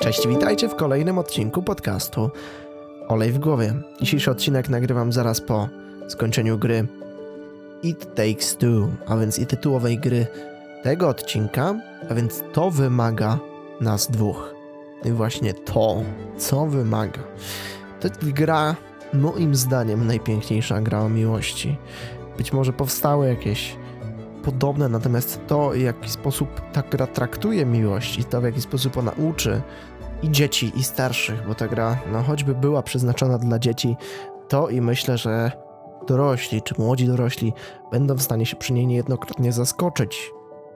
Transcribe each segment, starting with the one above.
Cześć, witajcie w kolejnym odcinku podcastu Olej w głowie. Dzisiejszy odcinek nagrywam zaraz po skończeniu gry It Takes Two, a więc i tytułowej gry tego odcinka, a więc to wymaga nas dwóch. I właśnie to, co wymaga. To gra, moim zdaniem, najpiękniejsza gra o miłości. Być może powstały jakieś podobne, natomiast to, w jaki sposób ta gra traktuje miłość i to, w jaki sposób ona uczy i dzieci, i starszych, bo ta gra, no choćby była przeznaczona dla dzieci, to i myślę, że dorośli, czy młodzi dorośli będą w stanie się przy niej niejednokrotnie zaskoczyć.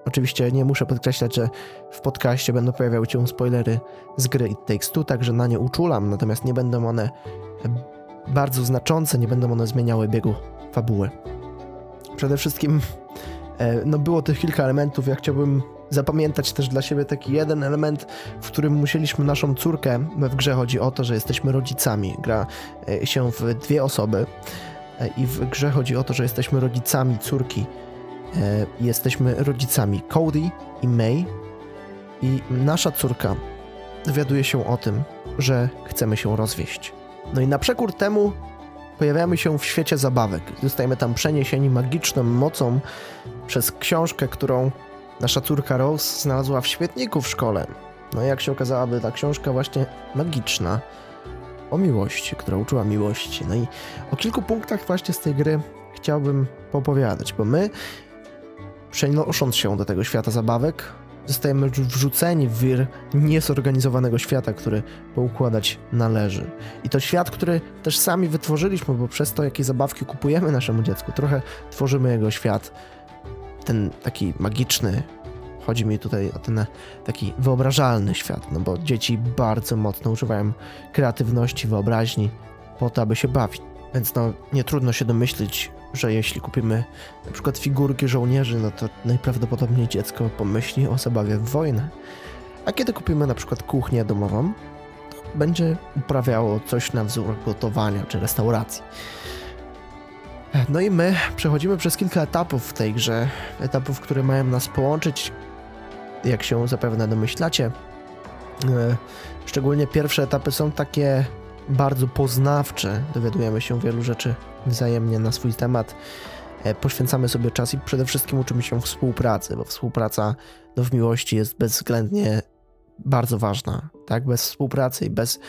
Oczywiście nie muszę podkreślać, że w podcaście będą pojawiały się spoilery z gry It Takes Two, także na nie uczulam, natomiast nie będą one bardzo znaczące, nie będą one zmieniały biegu fabuły. Przede wszystkim no było tych kilka elementów, ja chciałbym zapamiętać też dla siebie taki jeden element, w którym musieliśmy naszą córkę, w grze chodzi o to, że jesteśmy rodzicami, gra e, się w dwie osoby e, i w grze chodzi o to, że jesteśmy rodzicami córki, jesteśmy rodzicami Cody i May i nasza córka dowiaduje się o tym, że chcemy się rozwieść. No i na przekór temu pojawiamy się w świecie zabawek. Zostajemy tam przeniesieni magiczną mocą przez książkę, którą nasza córka Rose znalazła w świetniku w szkole. No i jak się okazało, by ta książka właśnie magiczna o miłości, która uczyła miłości. No i o kilku punktach właśnie z tej gry chciałbym popowiadać, bo my przenosząc się do tego świata zabawek, zostajemy wrzuceni w wir niezorganizowanego świata, który poukładać należy. I to świat, który też sami wytworzyliśmy, bo przez to, jakie zabawki kupujemy naszemu dziecku, trochę tworzymy jego świat. Ten taki magiczny, chodzi mi tutaj o ten taki wyobrażalny świat, no bo dzieci bardzo mocno używają kreatywności, wyobraźni po to, aby się bawić. Więc no, nie trudno się domyślić, że jeśli kupimy na przykład figurki żołnierzy, no to najprawdopodobniej dziecko pomyśli o zabawie w wojnę. A kiedy kupimy na przykład kuchnię domową, to będzie uprawiało coś na wzór gotowania czy restauracji. No i my przechodzimy przez kilka etapów w tej grze, etapów, które mają nas połączyć, jak się zapewne domyślacie. E, szczególnie pierwsze etapy są takie bardzo poznawcze, dowiadujemy się wielu rzeczy wzajemnie na swój temat. E, poświęcamy sobie czas i przede wszystkim uczymy się współpracy, bo współpraca no, w miłości jest bezwzględnie bardzo ważna. Tak? Bez współpracy i bez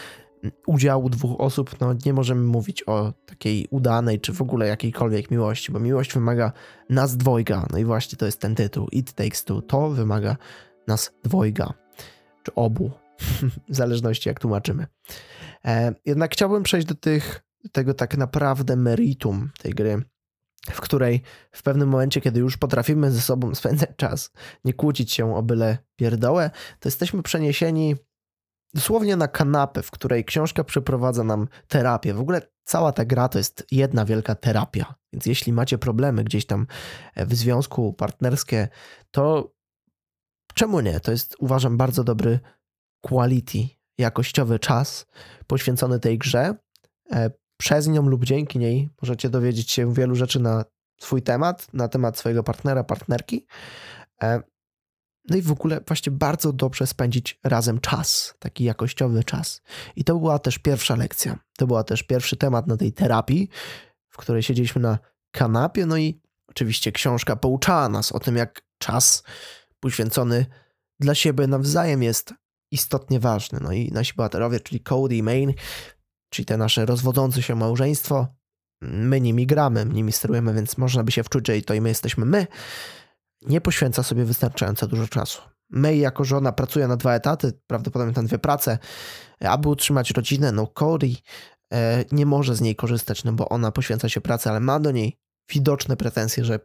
udziału dwóch osób no, nie możemy mówić o takiej udanej czy w ogóle jakiejkolwiek miłości, bo miłość wymaga nas dwojga. No i właśnie to jest ten tytuł. It Takes Two. To wymaga nas dwojga. Czy obu. w zależności jak tłumaczymy. E, jednak chciałbym przejść do tych, tego tak naprawdę meritum tej gry, w której w pewnym momencie, kiedy już potrafimy ze sobą spędzać czas, nie kłócić się o byle pierdołę, to jesteśmy przeniesieni dosłownie na kanapę, w której książka przeprowadza nam terapię. W ogóle cała ta gra to jest jedna wielka terapia. Więc jeśli macie problemy gdzieś tam w związku partnerskie, to czemu nie? To jest uważam bardzo dobry quality, jakościowy czas poświęcony tej grze. E, przez nią lub dzięki niej możecie dowiedzieć się wielu rzeczy na swój temat, na temat swojego partnera, partnerki. No i w ogóle właśnie bardzo dobrze spędzić razem czas, taki jakościowy czas. I to była też pierwsza lekcja. To była też pierwszy temat na tej terapii, w której siedzieliśmy na kanapie. No i oczywiście książka pouczała nas o tym, jak czas poświęcony dla siebie nawzajem jest istotnie ważny. No i nasi bohaterowie, czyli Cody i Main, czyli te nasze rozwodzące się małżeństwo, my nimi gramy, nimi sterujemy, więc można by się wczuć, że i to i my jesteśmy my, nie poświęca sobie wystarczająco dużo czasu. May jako żona pracuje na dwa etaty, prawdopodobnie na dwie prace, aby utrzymać rodzinę. No Cody e, nie może z niej korzystać, no bo ona poświęca się pracy, ale ma do niej widoczne pretensje, że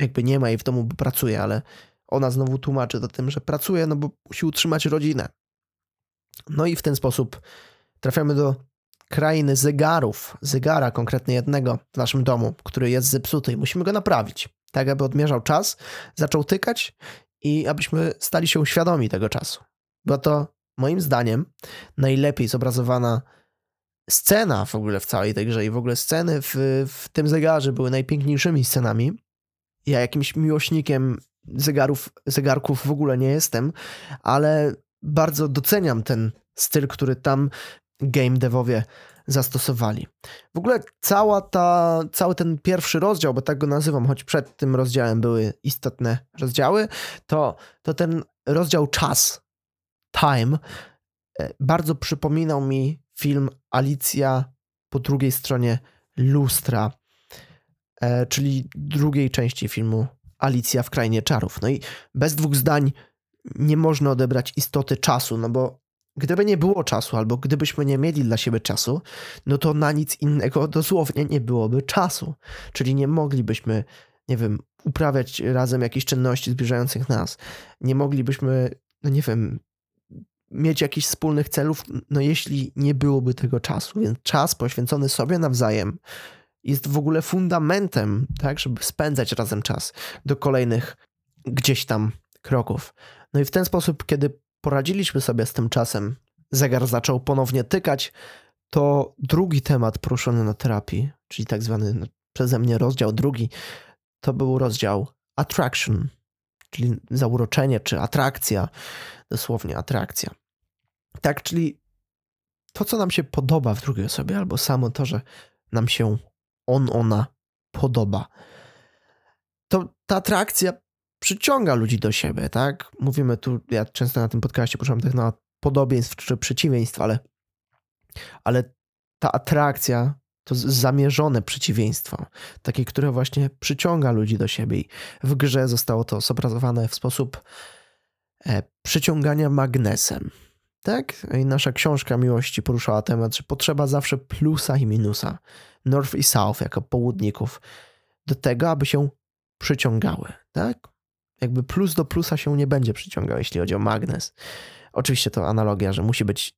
jakby nie ma jej w domu, bo pracuje, ale ona znowu tłumaczy to tym, że pracuje, no bo musi utrzymać rodzinę. No i w ten sposób trafiamy do krainy zegarów, zegara konkretnie jednego w naszym domu, który jest zepsuty i musimy go naprawić, tak aby odmierzał czas, zaczął tykać i abyśmy stali się świadomi tego czasu. Bo to moim zdaniem najlepiej zobrazowana scena w ogóle w całej tej grze i w ogóle sceny w, w tym zegarze były najpiękniejszymi scenami. Ja jakimś miłośnikiem zegarów, zegarków w ogóle nie jestem, ale bardzo doceniam ten styl, który tam game devowie zastosowali. W ogóle cała ta, cały ten pierwszy rozdział, bo tak go nazywam, choć przed tym rozdziałem były istotne rozdziały, to, to ten rozdział czas, time, e, bardzo przypominał mi film Alicja po drugiej stronie lustra, e, czyli drugiej części filmu Alicja w Krainie Czarów. No i bez dwóch zdań nie można odebrać istoty czasu, no bo gdyby nie było czasu, albo gdybyśmy nie mieli dla siebie czasu, no to na nic innego dosłownie nie byłoby czasu. Czyli nie moglibyśmy, nie wiem, uprawiać razem jakichś czynności zbliżających nas. Nie moglibyśmy, no nie wiem, mieć jakichś wspólnych celów, no jeśli nie byłoby tego czasu. Więc czas poświęcony sobie nawzajem jest w ogóle fundamentem, tak, żeby spędzać razem czas do kolejnych gdzieś tam kroków. No i w ten sposób, kiedy poradziliśmy sobie z tym czasem, zegar zaczął ponownie tykać, to drugi temat poruszony na terapii, czyli tak zwany no, przeze mnie rozdział drugi, to był rozdział attraction, czyli zauroczenie czy atrakcja, dosłownie atrakcja. Tak, czyli to, co nam się podoba w drugiej osobie, albo samo to, że nam się on, ona podoba. To ta atrakcja przyciąga ludzi do siebie, tak? Mówimy tu, ja często na tym podcaście poruszam tych na podobieństw czy przeciwieństw, ale, ale ta atrakcja to zamierzone przeciwieństwo, takie, które właśnie przyciąga ludzi do siebie. I w grze zostało to zobrazowane w sposób e, przyciągania magnesem. Tak? I nasza książka miłości poruszała temat, że potrzeba zawsze plusa i minusa, North i South jako południków, do tego, aby się przyciągały. Tak? Jakby plus do plusa się nie będzie przyciągał, jeśli chodzi o magnes. Oczywiście to analogia, że musi być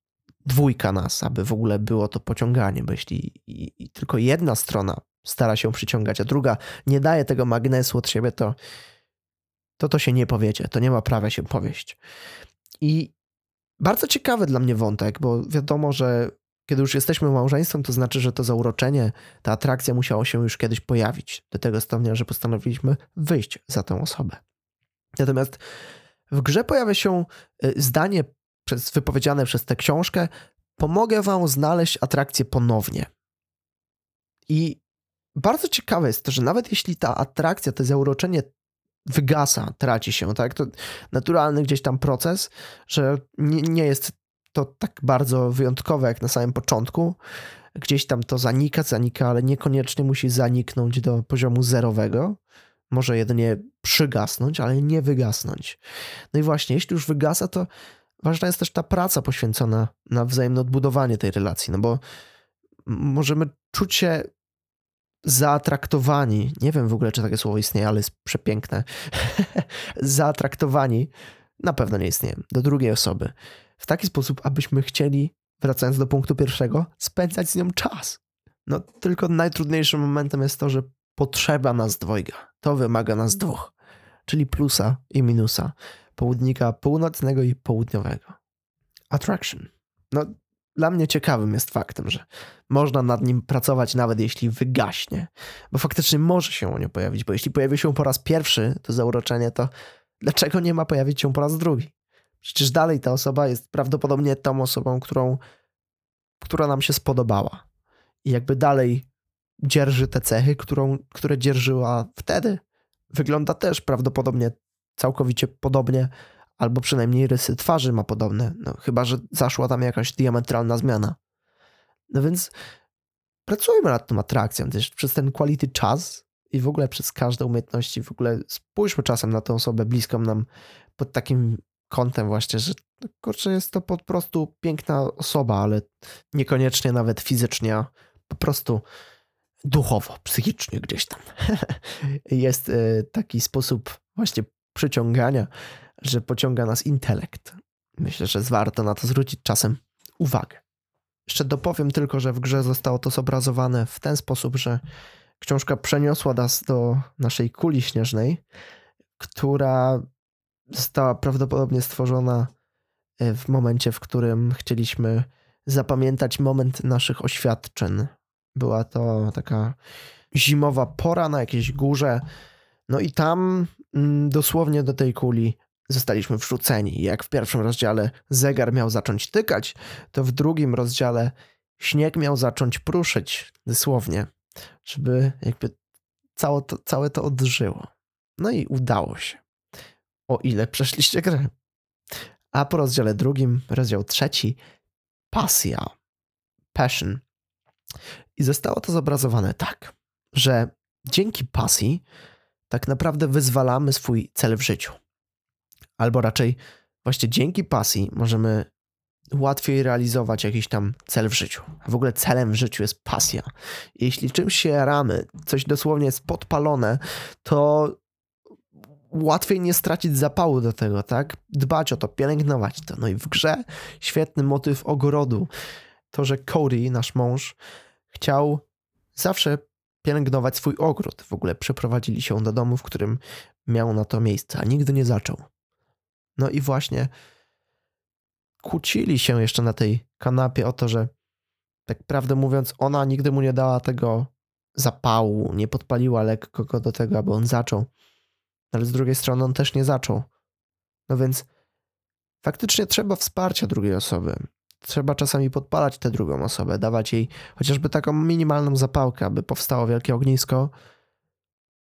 dwójka nas, aby w ogóle było to pociąganie, bo jeśli i, i tylko jedna strona stara się przyciągać, a druga nie daje tego magnesu od siebie, to to, to się nie powiedzie, to nie ma prawa się powieść. I bardzo ciekawy dla mnie wątek, bo wiadomo, że kiedy już jesteśmy małżeństwem, to znaczy, że to zauroczenie, ta atrakcja musiało się już kiedyś pojawić. Do tego stopnia, że postanowiliśmy wyjść za tę osobę. Natomiast w grze pojawia się y, zdanie przez, wypowiedziane przez tę książkę: Pomogę wam znaleźć atrakcję ponownie. I bardzo ciekawe jest to, że nawet jeśli ta atrakcja, to zauroczenie wygasa, traci się, tak? To naturalny gdzieś tam proces, że nie, nie jest to tak bardzo wyjątkowe jak na samym początku. Gdzieś tam to zanika, zanika, ale niekoniecznie musi zaniknąć do poziomu zerowego. Może jedynie przygasnąć, ale nie wygasnąć. No i właśnie, jeśli już wygasa, to ważna jest też ta praca poświęcona na wzajemne odbudowanie tej relacji, no bo możemy czuć się zaatraktowani, nie wiem w ogóle, czy takie słowo istnieje, ale jest przepiękne, zaatraktowani, na pewno nie istnieje, do drugiej osoby. W taki sposób, abyśmy chcieli, wracając do punktu pierwszego, spędzać z nią czas. No tylko najtrudniejszym momentem jest to, że potrzeba nas dwojga. To wymaga nas dwóch, czyli plusa i minusa, południka północnego i południowego. Attraction. No, dla mnie ciekawym jest faktem, że można nad nim pracować nawet jeśli wygaśnie, bo faktycznie może się o nie pojawić, bo jeśli pojawi się po raz pierwszy to zauroczenie, to dlaczego nie ma pojawić się po raz drugi? Przecież dalej ta osoba jest prawdopodobnie tą osobą, którą, która nam się spodobała. I jakby dalej dzierży te cechy, którą, które dzierżyła wtedy. Wygląda też prawdopodobnie całkowicie podobnie, albo przynajmniej rysy twarzy ma podobne, no, chyba że zaszła tam jakaś diametralna zmiana. No więc pracujmy nad tą atrakcją też przez ten quality czas i w ogóle przez każde umiejętności, w ogóle spójrzmy czasem na tę osobę bliską nam pod takim kątem właśnie, że no, kurczę, jest to po prostu piękna osoba, ale niekoniecznie nawet fizycznie, po prostu duchowo, psychicznie gdzieś tam. jest e, taki sposób właśnie przyciągania, że pociąga nas intelekt. Myślę, że warto na to zwrócić czasem uwagę. Jeszcze dopowiem tylko, że w grze zostało to zobrazowane w ten sposób, że książka przeniosła nas do naszej kuli śnieżnej, która została prawdopodobnie stworzona e, w momencie, w którym chcieliśmy zapamiętać moment naszych oświadczeń. Była to taka zimowa pora na jakiejś górze. No i tam mm, dosłownie do tej kuli zostaliśmy wrzuceni. Jak w pierwszym rozdziale zegar miał zacząć tykać, to w drugim rozdziale śnieg miał zacząć pruszyć, dosłownie, żeby jakby całe to, całe to odżyło. No i udało się. O ile przeszliście grę. A po rozdziale drugim, rozdział trzeci, pasja, passion. I zostało to zobrazowane tak, że dzięki pasji tak naprawdę wyzwalamy swój cel w życiu. Albo raczej właśnie dzięki pasji możemy łatwiej realizować jakiś tam cel w życiu. W ogóle celem w życiu jest pasja. Jeśli czymś się ramy, coś dosłownie jest podpalone, to łatwiej nie stracić zapału do tego, tak? Dbać o to, pielęgnować to. No i w grze świetny motyw ogrodu. To, że Cody, nasz mąż, chciał zawsze pielęgnować swój ogród. W ogóle przeprowadzili się do domu, w którym miał na to miejsce, a nigdy nie zaczął. No i właśnie kłócili się jeszcze na tej kanapie o to, że tak prawdę mówiąc, ona nigdy mu nie dała tego zapału, nie podpaliła lekko go do tego, aby on zaczął. Ale z drugiej strony on też nie zaczął. No więc faktycznie trzeba wsparcia drugiej osoby. Trzeba czasami podpalać tę drugą osobę, dawać jej chociażby taką minimalną zapałkę, aby powstało wielkie ognisko,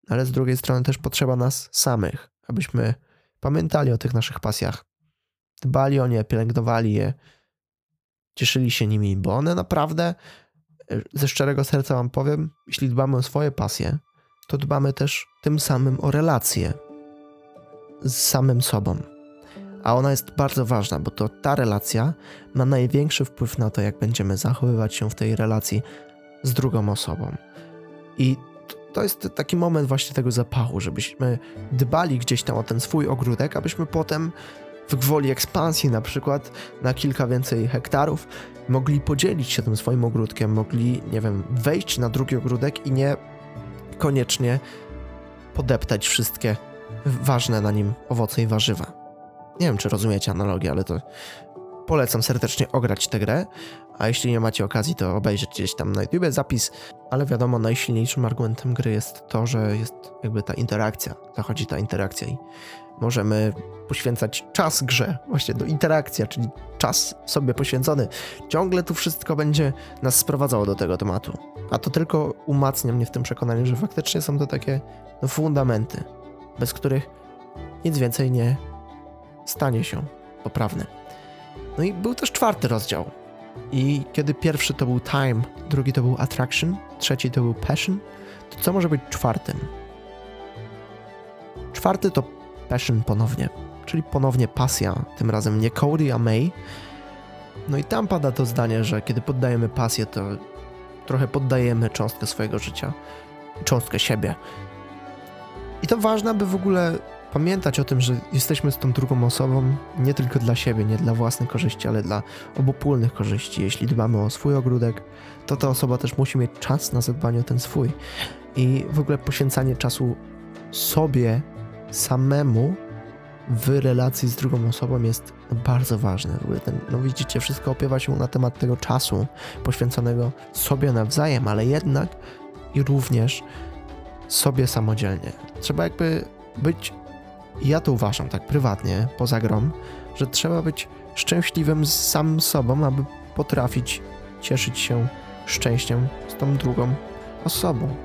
ale z drugiej strony też potrzeba nas samych, abyśmy pamiętali o tych naszych pasjach, dbali o nie, pielęgnowali je, cieszyli się nimi, bo one naprawdę, e, ze szczerego serca wam powiem, jeśli dbamy o swoje pasje, to dbamy też tym samym o relacje z samym sobą. A ona jest bardzo ważna, bo to ta relacja ma największy wpływ na to, jak będziemy zachowywać się w tej relacji z drugą osobą. I to jest taki moment właśnie tego zapachu, żebyśmy dbali gdzieś tam o ten swój ogródek, abyśmy potem w gwoli ekspansji na przykład na kilka więcej hektarów mogli podzielić się tym swoim ogródkiem, mogli, nie wiem, wejść na drugi ogródek i nie koniecznie podeptać wszystkie ważne na nim owoce i warzywa. Nie wiem, czy rozumiecie analogię, ale to polecam serdecznie ograć tę grę, a jeśli nie macie okazji, to obejrzeć gdzieś tam na YouTube zapis, ale wiadomo, najsilniejszym argumentem gry jest to, że jest jakby ta interakcja, zachodzi ta interakcja i możemy poświęcać czas grze, właśnie do interakcji, czyli czas sobie poświęcony. Ciągle tu wszystko będzie nas sprowadzało do tego tematu. A to tylko umacnia mnie w tym przekonaniu, że faktycznie są to takie no, fundamenty, bez których nic więcej nie stanie się poprawne. No i był też czwarty rozdział. I kiedy pierwszy to był time, drugi to był attraction, trzeci to był passion, to co może być czwartym? Czwarty to passion ponownie, czyli ponownie pasja, tym razem nie Cody, a May. No i tam pada to zdanie, że kiedy poddajemy pasję, to trochę poddajemy cząstkę swojego życia, cząstkę siebie. I to ważne, aby w ogóle pamiętać o tym, że jesteśmy z tą drugą osobą nie tylko dla siebie, nie dla własnych korzyści, ale dla obopólnych korzyści. Jeśli dbamy o swój ogródek, to ta osoba też musi mieć czas na zadbanie o ten swój. I w ogóle poświęcanie czasu sobie samemu w relacji z drugą osobą jest bardzo ważne. W ogóle ten, no widzicie, wszystko opiewa się na temat tego czasu poświęconego sobie nawzajem, ale jednak i również sobie samodzielnie. Trzeba jakby być, ja to uważam tak prywatnie, poza grą, że trzeba być szczęśliwym z samym sobą, aby potrafić cieszyć się szczęściem z tą drugą osobą.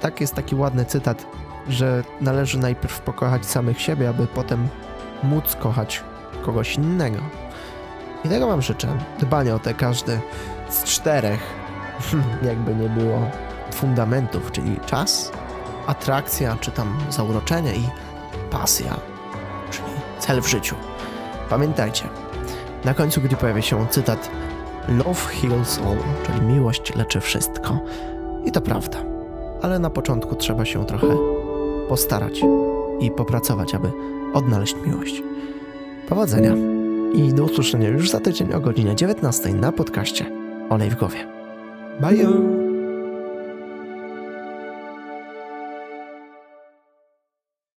Tak jest taki ładny cytat że należy najpierw pokochać samych siebie, aby potem móc kochać kogoś innego. I tego Wam życzę. Dbanie o te każdy z czterech, jakby nie było, fundamentów, czyli czas, atrakcja, czy tam zauroczenie i pasja, czyli cel w życiu. Pamiętajcie, na końcu gdy pojawia się cytat Love heals all, czyli miłość leczy wszystko. I to prawda. Ale na początku trzeba się trochę postarać i popracować, aby odnaleźć miłość. Powodzenia i do usłyszenia już za tydzień o godzinie 19 na podcaście Olej w głowie. Bye!